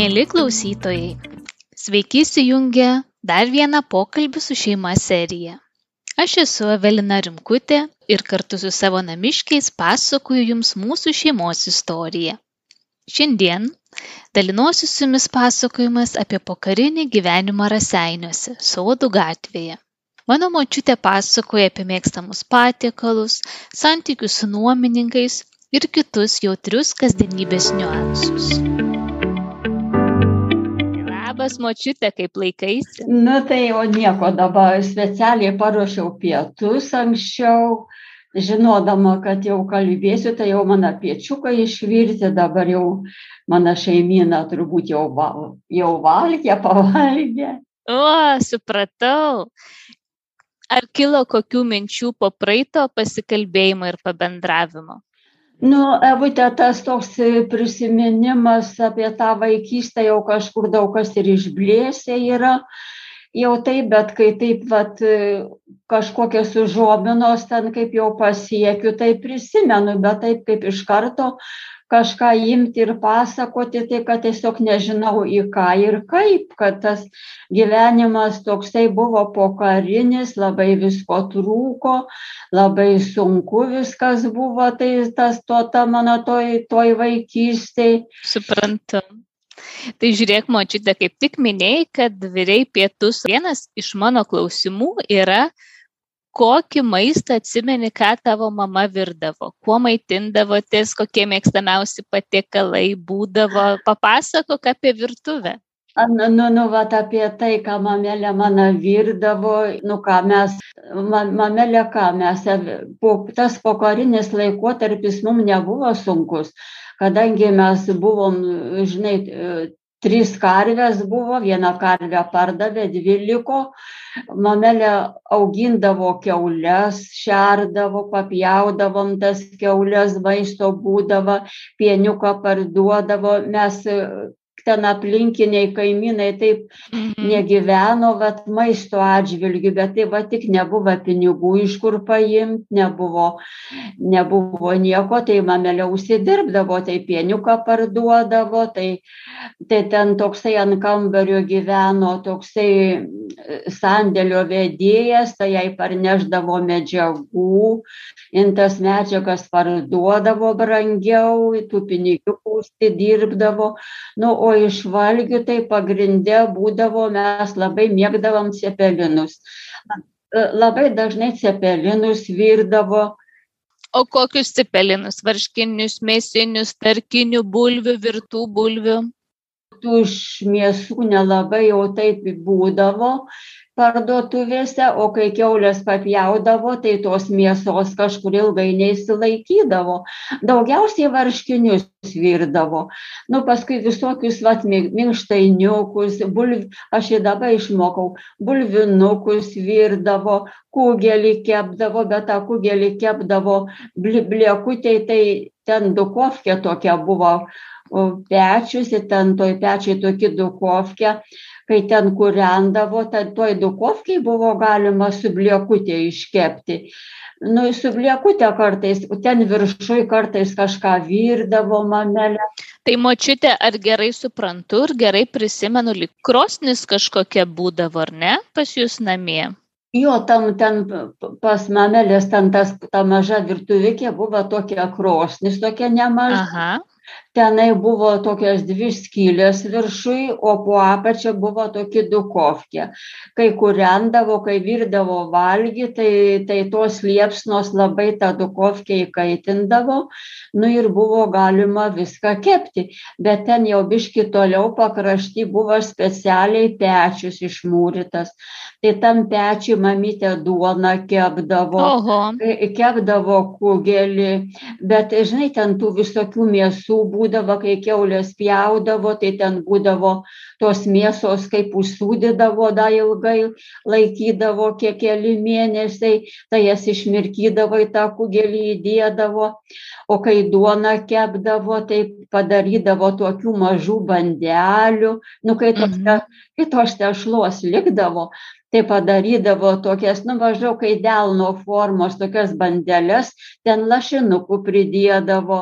Mėly klausytojai, sveiki įsijungę dar vieną pokalbį su šeima seriją. Aš esu Evelina Rimkutė ir kartu su savo namiškiais pasakoju Jums mūsų šeimos istoriją. Šiandien dalinuosiu su Jumis pasakojimas apie pokarinį gyvenimą Raseiniuose, Sodų gatvėje. Mano močiutė pasakoja apie mėgstamus patiekalus, santykius su nuomininkais ir kitus jautrius kasdienybės niuansus labas močiute, kaip laikaisi? Nu tai o nieko dabar, specialiai paruošiau pietus anksčiau, žinodama, kad jau kalbėsiu, tai jau mano piečiukai išvirti, dabar jau mano šeimyna turbūt jau, val, jau valgė, pavalgė. O, supratau. Ar kilo kokių minčių po praeito pasikalbėjimo ir pabendravimo? Nu evute tas toks e, prisiminimas apie tą vaikystę jau kažkur daug kas ir išblėsę yra. Jau taip bet kai taip vat e, kažkokios užuominos ten kaip jau pasiekiu tai prisimenu bet taip kaip iš karto kažką imti ir pasakoti, tai kad tiesiog nežinau į ką ir kaip, kad tas gyvenimas toksai buvo pokarinis, labai visko trūko, labai sunku viskas buvo, tai tas to ta mano toj, toj vaikystėje. Suprantu. Tai žiūrėk, močiutė, kaip tik minėjai, kad vyriai pietus. Vienas iš mano klausimų yra, kokį maistą atsimeni, ką tavo mama virdavo, kuo maitindavotės, kokie mėgstamiausi patiekalai būdavo, papasakok apie virtuvę. Nu, nu, nu, vat apie tai, ką mamelė mano virdavo, nu, ką mes, mamelė, ką mes, po, tas pokarinis laikotarpis mums nebuvo sunkus, kadangi mes buvom, žinai, trys karvės buvo, vieną karvę pardavė, dvi liko. Mamelė augindavo keules, šerdavo, papjaudavom tas keules, maisto būdavo, pieniuką parduodavo. Mes ten aplinkiniai kaimynai taip mhm. negyveno, vat maisto atžvilgių, bet tai va tik nebuvo pinigų, iš kur paimti, nebuvo, nebuvo nieko, tai mamelė užsidirbdavo, tai pieniuką parduodavo, tai, tai ten toksai ant kambario gyveno, toksai e, sandėlio vedėjas, tai jai parneždavo medžiagų, in tas medžiagas parduodavo brangiau, tų pinigų užsidirbdavo, nu, o iš valgių tai pagrinde būdavo, mes labai mėgdavom cepelinus. Labai dažnai cepelinus virdavo. O kokius cepelinus? Varškinius, mėsinius, tarkinių bulvių, virtų bulvių? Tų iš mėsų nelabai jau taip būdavo, parduotuvėse o kai kiaulės papjaudavo tai tos mėsos kažkur ilgai neišsilaikydavo. Daugiausiai varškinius virdavo. Nu paskui visokius vat minkštainiukus bulv aš ir dabar išmokau bulvinukus virdavo kugelį kepdavo bet tą kugelį kepdavo bli bliekutėj tai ten dukovkė tokia buvo pečius ir ten toj pečiuj tokia dukovkė kai ten kūrendavo, tad toj dukovkiai buvo galima su bliekutė iškepti. Nu, su bliekutė kartais, ten viršui kartais kažką virdavo mamelė. Tai močiutė, ar gerai suprantu ir gerai prisimenu, lyg krosnis kažkokia būdavo, ar ne, pas jūs namie? Jo, tam ten pas mamelės, ten tas, ta maža virtuvikė buvo tokia krosnis, tokia nemaža. Aha tenai buvo tokios dvi skylės viršuj o po apačia buvo tokia dukovkė. Kai kūrendavo kai virdavo valgį tai tai tos liepsnos labai tą dukovkę įkaitindavo. Nu ir buvo galima viską kepti. Bet ten jau biškį toliau pakrašty buvo specialiai pečius išmūrytas. Tai tam pečiuj mamytė duoną kepdavo kepdavo kugelį. Bet žinai ten tų visokių mėsų būdavo kai kiaulės pjaudavo tai ten būdavo tos mėsos kaip užsūdydavo dar ilgai laikydavo kiek keli mėnesiai tai jas išmirkydavo į tą kugelį įdėdavo. O kai duoną kepdavo tai padarydavo tokių mažų bandelių. Nu kai tos te kai tos tešlos likdavo tai padarydavo tokias nu maždaug kai delno formos tokias bandeles ten lašinukų pridėdavo.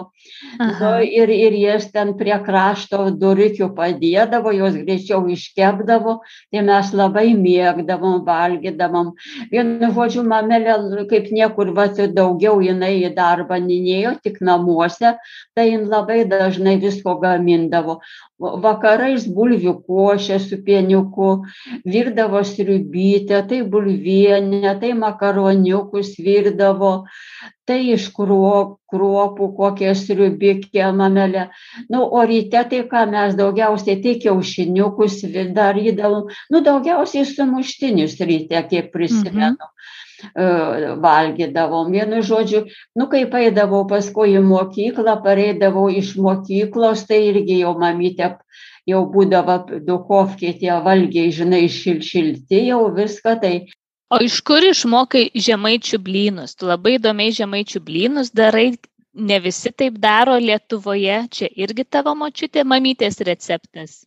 Nu ir ir jas ten prie krašto durikių padėdavo jos greičiau iškepdavo tai mes labai mėgdavom valgydavom. Vienu žodžiu mamelė kaip niekur vat daugiau jinai į darbą nėjo tik namuose tai jin labai dažnai visko gamindavo vakarais bulvių košė su pieniuku virdavo sriubytę tai bulvienę tai makaroniukus virdavo tai iš kruo kruopų kokią sriubikę mamelė. Nu o ryte tai ką mes daugiausiai tai kiaušiniukus darydavom. Nu daugiausiai sumuštinius ryte kiek prisimenu valgydavom. Vienu žodžiu nu kaip eidavau paskui į mokyklą pareidavau iš mokyklos tai irgi jau mamytė jau būdavo duchofkėj tie valgiai žinai šil šilti jau viską tai o iš kur išmokai žemaičių blynus? Tu labai įdomiai žemaičių blynus darai. Ne visi taip daro lietuvoje. Čia irgi tavo močiutė mamytės receptas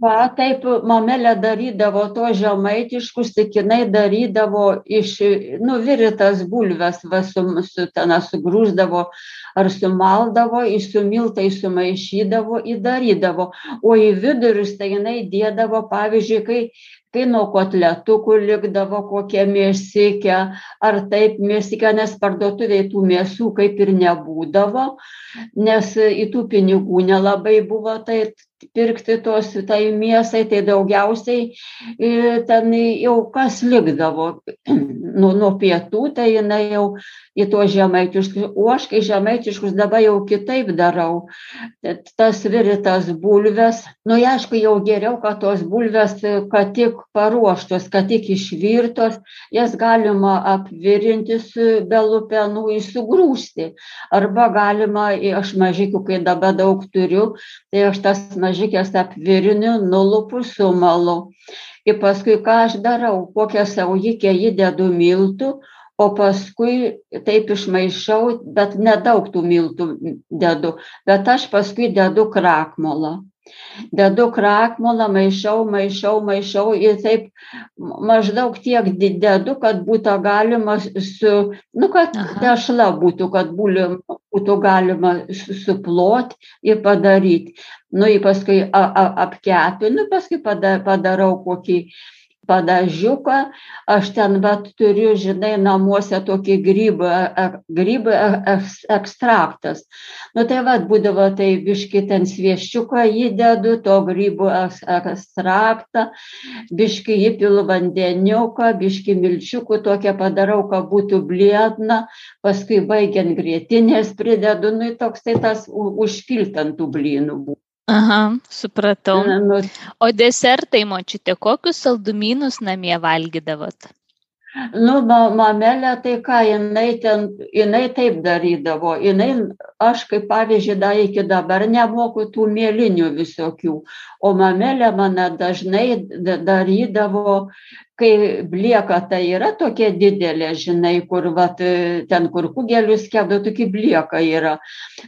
va taip mamelė darydavo tuos žemaitiškus tik jinai darydavo iš nu virtas bulves va su su ten sugrūsdavo ar sumaldavo į su miltais sumaišydavo įdarydavo o į vidurius tai jinai dėdavo pavyzdžiui kai kai nuo kotletukų likdavo kokia mėsikė ar taip mėsikė nes parduotuvėj tų mėsų kaip ir nebūdavo nes į tų pinigų nelabai buvo tai pirkti tos tai mėsai tai daugiausiai ten jau kas likdavo nuo nuo pietų tai jinai jau į tuos žemaitiškus o aš kai žemaitiškus dabar jau kitaip darau. Tas virtas bulves nu aišku jau geriau kad tos bulvės kad tik paruoštos kad tik išvirtos jas galima apvirinti be lupenų ir sugrūsti. Arba galima aš mažiukių kai dabar daug turiu tai aš tas mažikes apviriniu nulupu sumalu ir paskui ką aš darau kokią saujikę įdedu miltų o paskui taip išmaišau bet nedaug tų miltų dedu bet aš paskui dedu krakmolo dedu krakmolą maišau maišau maišau ir taip maždaug tiek dedu kad būtų galima su nu kad tešla būtų kad būtų galima suplot ir padaryt. Nu ir paskui a a apkepinu paskui pada padarau kokį padažiuką aš ten vat turiu žinai namuose tokį grybą grybų ekstraktas. Nu tai vat būdavo tai biškį ten sviesčiuką įdedu to grybų ekstraktą biškį įpilu vandeniuką biškį milčiukų tokią padarau kad būtų bliedna paskui baigiant grietinės pridedu nu toksai tas užpilt ant tų blynų bū aha supratau. O desertai močiute kokius saldumynus namie valgydavot? Nu ma mamelė tai ką jinai ten jinai taip darydavo. Jinai aš kaip pavyzdžiui dar iki dabar nemoku tų mėlynių visokių. O mamelė mano dažnai darydavo kai blieka tai yra tokia didelė žinai kur vat ten kur kugelius kepdavo tokia blieka yra.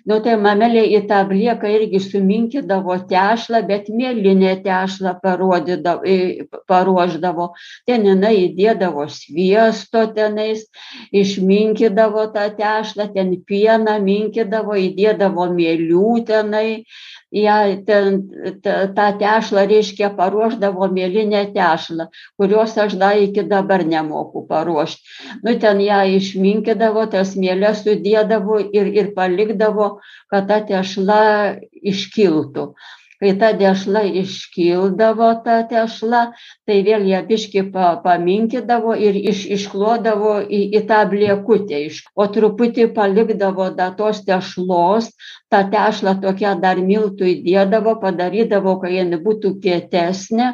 Nu tai mamelė į tą blieką irgi suminkydavo tešlą bet mielinę tešlą paruošdavo. Ten jinai įdėdavo sviesto tenais išminkydavo tą tešlą ten pieną minkydavo įdėdavo mielių tenai ją ten tą tešlą reiškia paruošdavo mielinę tešlą kurios aš dar iki dabar nemoku paruošt. Nu ten ją išminkydavo tas mieles sudėdavo ir ir palikdavo kad ta tešla iškiltų. Kai ta dešla iškildavo ta tešla tai vėl ją biškį pa paminkydavo ir iš išklodavo į į tą bliekutę iš. O truputį palikdavo dar tos tešlos tą tešlą tokia dar miltų įdėdavo, padarydavo, kad jinai būtų kietesnė,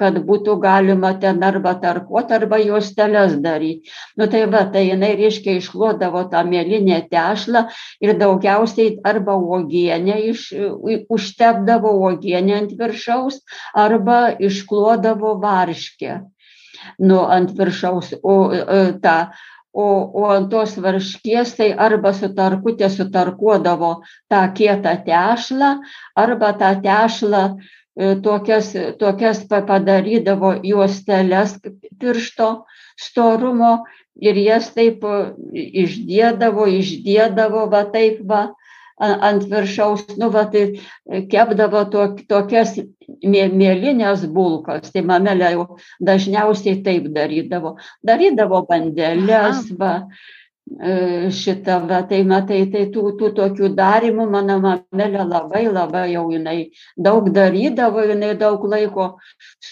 kad būtų galima ten arba tarkuot, arba juosteles daryti. Nu tai va, tai jinai reiškia išklodavo tą mėlynę tešlą ir daugiausiai arba uogienę iš, užtepdavo uogienę ant viršaus, arba išklodavo varškę nu, ant viršaus. O, e, tą, o, o ant tos varškės tai arba su tarkutė sutarkuodavo tą kietą tešlą, arba tą tešlą e, tokias, tokias padarydavo juosteles piršto storumo ir jas taip e, išdėdavo, išdėdavo, va taip va ant viršaus, nu, va, tai kepdavo to, tokias mėlynes bulkas, tai mamelė jau dažniausiai taip darydavo. Darydavo bandelės, Aha. va, šitą, va, tai matai, tai tų, tų tokių darimų mano mamelė labai labai jau jinai daug darydavo, jinai daug laiko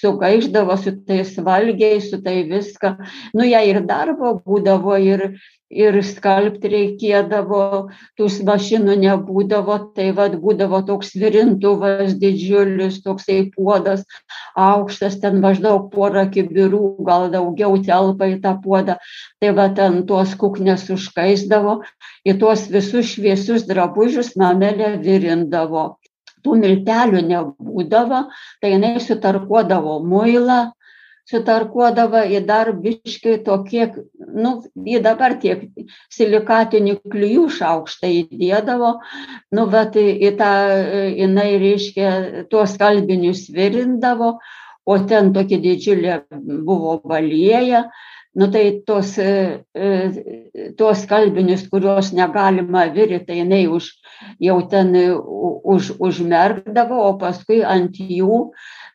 sugaiždavo su tais valgiais, su tai viską. Nu, jai ir darbo būdavo ir, ir skalbti reikėdavo, tų mašinų nebūdavo, tai vad būdavo toks virintuvas didžiulis, toksai puodas, aukštas, ten maždaug porą kibirų, gal daugiau telpa į tą puodą, tai va ten tuos kuknes užkaisdavo, į tuos visus šviesius drabužius mamelė virindavo. Tų miltelių nebūdavo, tai jinai sutarkuodavo muilą, sutarkuodavo į dar biškai tokie, nu, į dabar tiek silikatinių klyjų šaukštą įdėdavo, nu, bet į tą, jinai, reiškia, tuos kalbinius virindavo, o ten tokia didžiulė buvo valėja, nu tai tos, tos kalbinius, kuriuos negalima virti, tai jinai už, jau ten už, užmerkdavo, o paskui ant jų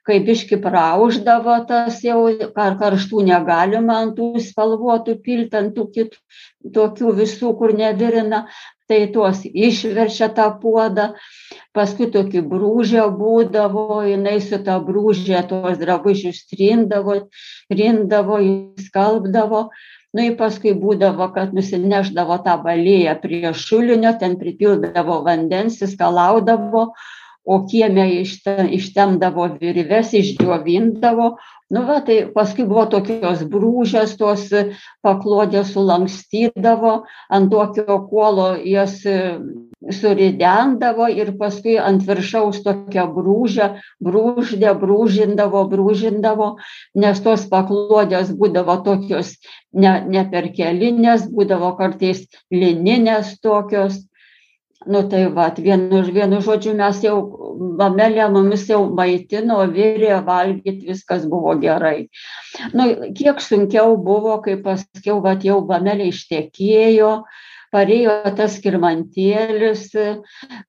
kai biški praauždavo tas jau kar karštų negalima ant tų spalvotų pilt ant tų kit tokių visų kur nevirina tai tuos išverčia tą puodą paskui tokį brūžę būdavo jinai su ta brūže tuos drabužius trindavo rindavo skalbdavo nu ir paskui būdavo kad nusinešdavo tą balėją prie šulinio ten pripildavo vandens įskalaudavo o kieme ištem, ištemdavo virves, išdžiovindavo. Nu, va, tai paskui buvo tokios brūžės, tos paklodės sulankstydavo, ant tokio kuolo jas e, suridendavo ir paskui ant viršaus tokią brūžę, brūždė, brūžindavo, brūžindavo, nes tos paklodės būdavo tokios ne, ne perkelinės, būdavo kartais lininės tokios nu tai vat vienu vienu žodžiu mes jau mamelė mumis jau maitino virė valgyt viskas buvo gerai. Nu kiek sunkiau buvo kai paskiau vat jau mamelė ištekėjo parėjo tas skirmantėlis,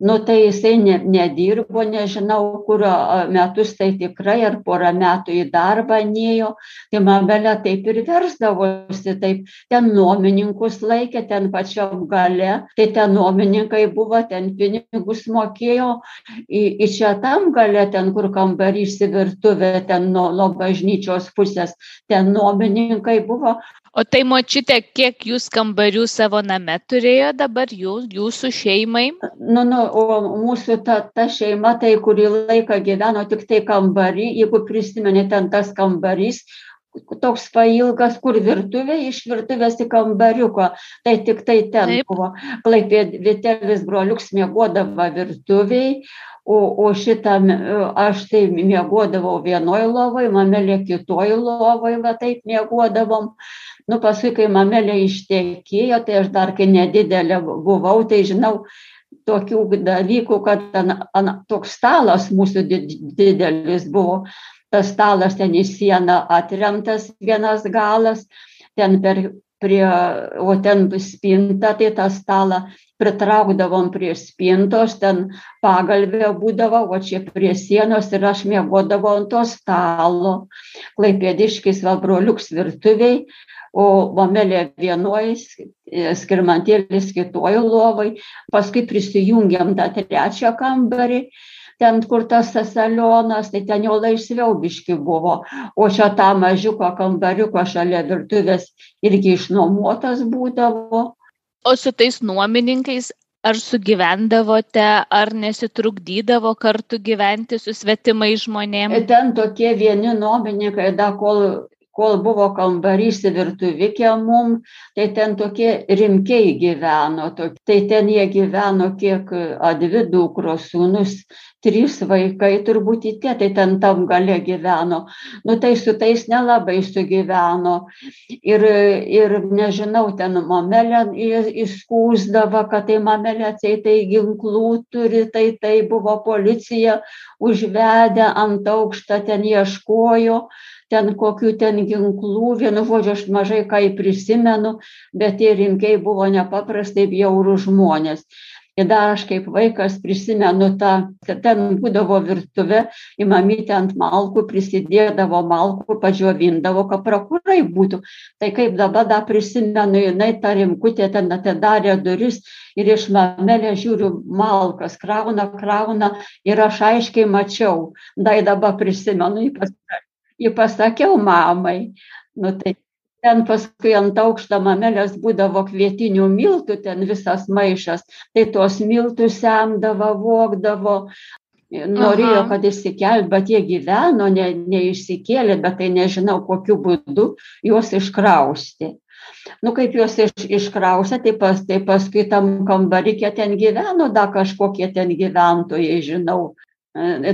nu tai jisai ne, nedirbo, nežinau, kurio metus tai tikrai, ar porą metų į darbą nėjo, tai mamele taip ir versdavosi, taip ten nuomininkus laikė, ten pačiam gale, tai ten nuomininkai buvo, ten pinigus mokėjo, į, į čia tam gale, ten kur kambarys į virtuvę, ten nuo, nuo bažnyčios pusės, ten nuomininkai buvo, o tai močiute kiek jūs kambarių savo name turėjot dabar jūs jūsų šeimai nu nu o mūsų ta ta šeima tai kurį laiką gyveno tiktai kambary jeigu prisimeni ten tas kambarys toks pailgas, kur virtuvė, iš virtuvės į kambariuko, tai tik tai ten Taip. buvo. Klaipėdėlis broliuks mėgodavo virtuviai, o, o šitą aš tai mėgodavau vienoj lovai, mamelė kitoj lovai, va taip mėgodavom nu paskui kai mamelė ištekėjo tai aš dar kai nedidelė buvau tai žinau tokių dalykų kad ten an toks stalas mūsų didelis buvo. Tas stalas ten į sieną atremtas vienas galas ten per prie o ten spinta tai tą stalą pritraukdavom prie spintos ten pagalvė būdavo o čia prie sienos ir aš miegodavau ant to stalo. Klaipėdiškis va broliuks virtuvėj o mamelė vienoj skirmantėlis kitoj lovoj paskui prisijungėm tą trečią kambarį ten kur tas salionas tai ten jau laisviau biškį buvo o čia tą mažiuką kambariuką šalia virtuvės irgi išnuomotas būdavo o su tais nuomininkais ar sugyvendavote, ar nesitrukdydavo kartu gyventi su svetimais žmonėmis? Ten tokie vieni nuomininkai, da kol kol buvo kambarys virtuvikė mum, tai ten tokie rimkiai gyveno, tai ten jie gyveno kiek dvi dukros sūnus, trys vaikai, turbūt į tie, tai ten tam gale gyveno. Nu tai su tais nelabai sugyveno. Ir, ir nežinau, ten mamelė įskūsdavo, kad tai mamelė tai tai ginklų turi, tai tai buvo policija užvedę ant aukštą, ten ieškojo ten kokių ten ginklų, vienu žodžiu, aš mažai ką prisimenu, bet tie rimkiai buvo nepaprastai bjaurų žmonės. Ir dar aš kaip vaikas prisimenu tą, kad ten būdavo virtuve, į mamytę ant malkų prisidėdavo malkų, padžiovindavo, kad prakurai būtų. Tai kaip dabar dar prisimenu, jinai tą rimkutę ten atidarė duris ir iš mamelę žiūriu malkas, krauna, krauna ir aš aiškiai mačiau, dai dabar prisimenu, ypač jį pasakiau mamai. Nu, tai ten paskui ant aukšto mamelės būdavo kvietinių miltų, ten visas maišas, tai tuos miltus semdavo, vokdavo, norėjo, Aha. kad išsikelt, bet jie gyveno, ne, neišsikėlė, bet tai nežinau, kokiu būdu juos iškrausti. Nu, kaip juos iš, iškrausė, tai, pas, tai paskui tam kambarikė ten gyveno, da kažkokie ten gyventojai, žinau,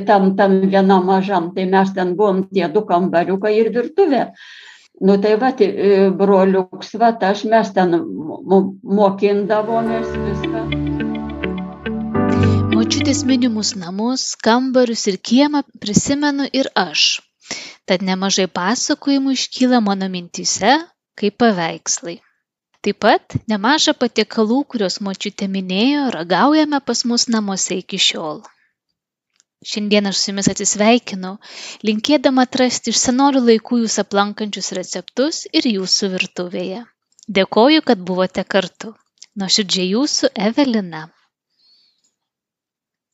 tam, tam vienam mažam, tai mes ten buvom tie du kambariukai ir virtuvė. Nu tai va, tai, broliuks, va, aš mes ten mokindavomės viską. Močiutės minimus namus, kambarius ir kiemą prisimenu ir aš. Tad nemažai pasakojimų iškyla mano mintyse kaip paveikslai. Taip pat nemaža patiekalų, kuriuos močiutė minėjo, ragaujame pas mus namuose iki šiol. Šiandien aš su jumis atsisveikinu, linkėdama atrasti iš senolių laikų jūs aplankančius receptus ir jūsų virtuvėje. Dėkoju, kad buvote kartu. Nuoširdžiai jūsų Evelina.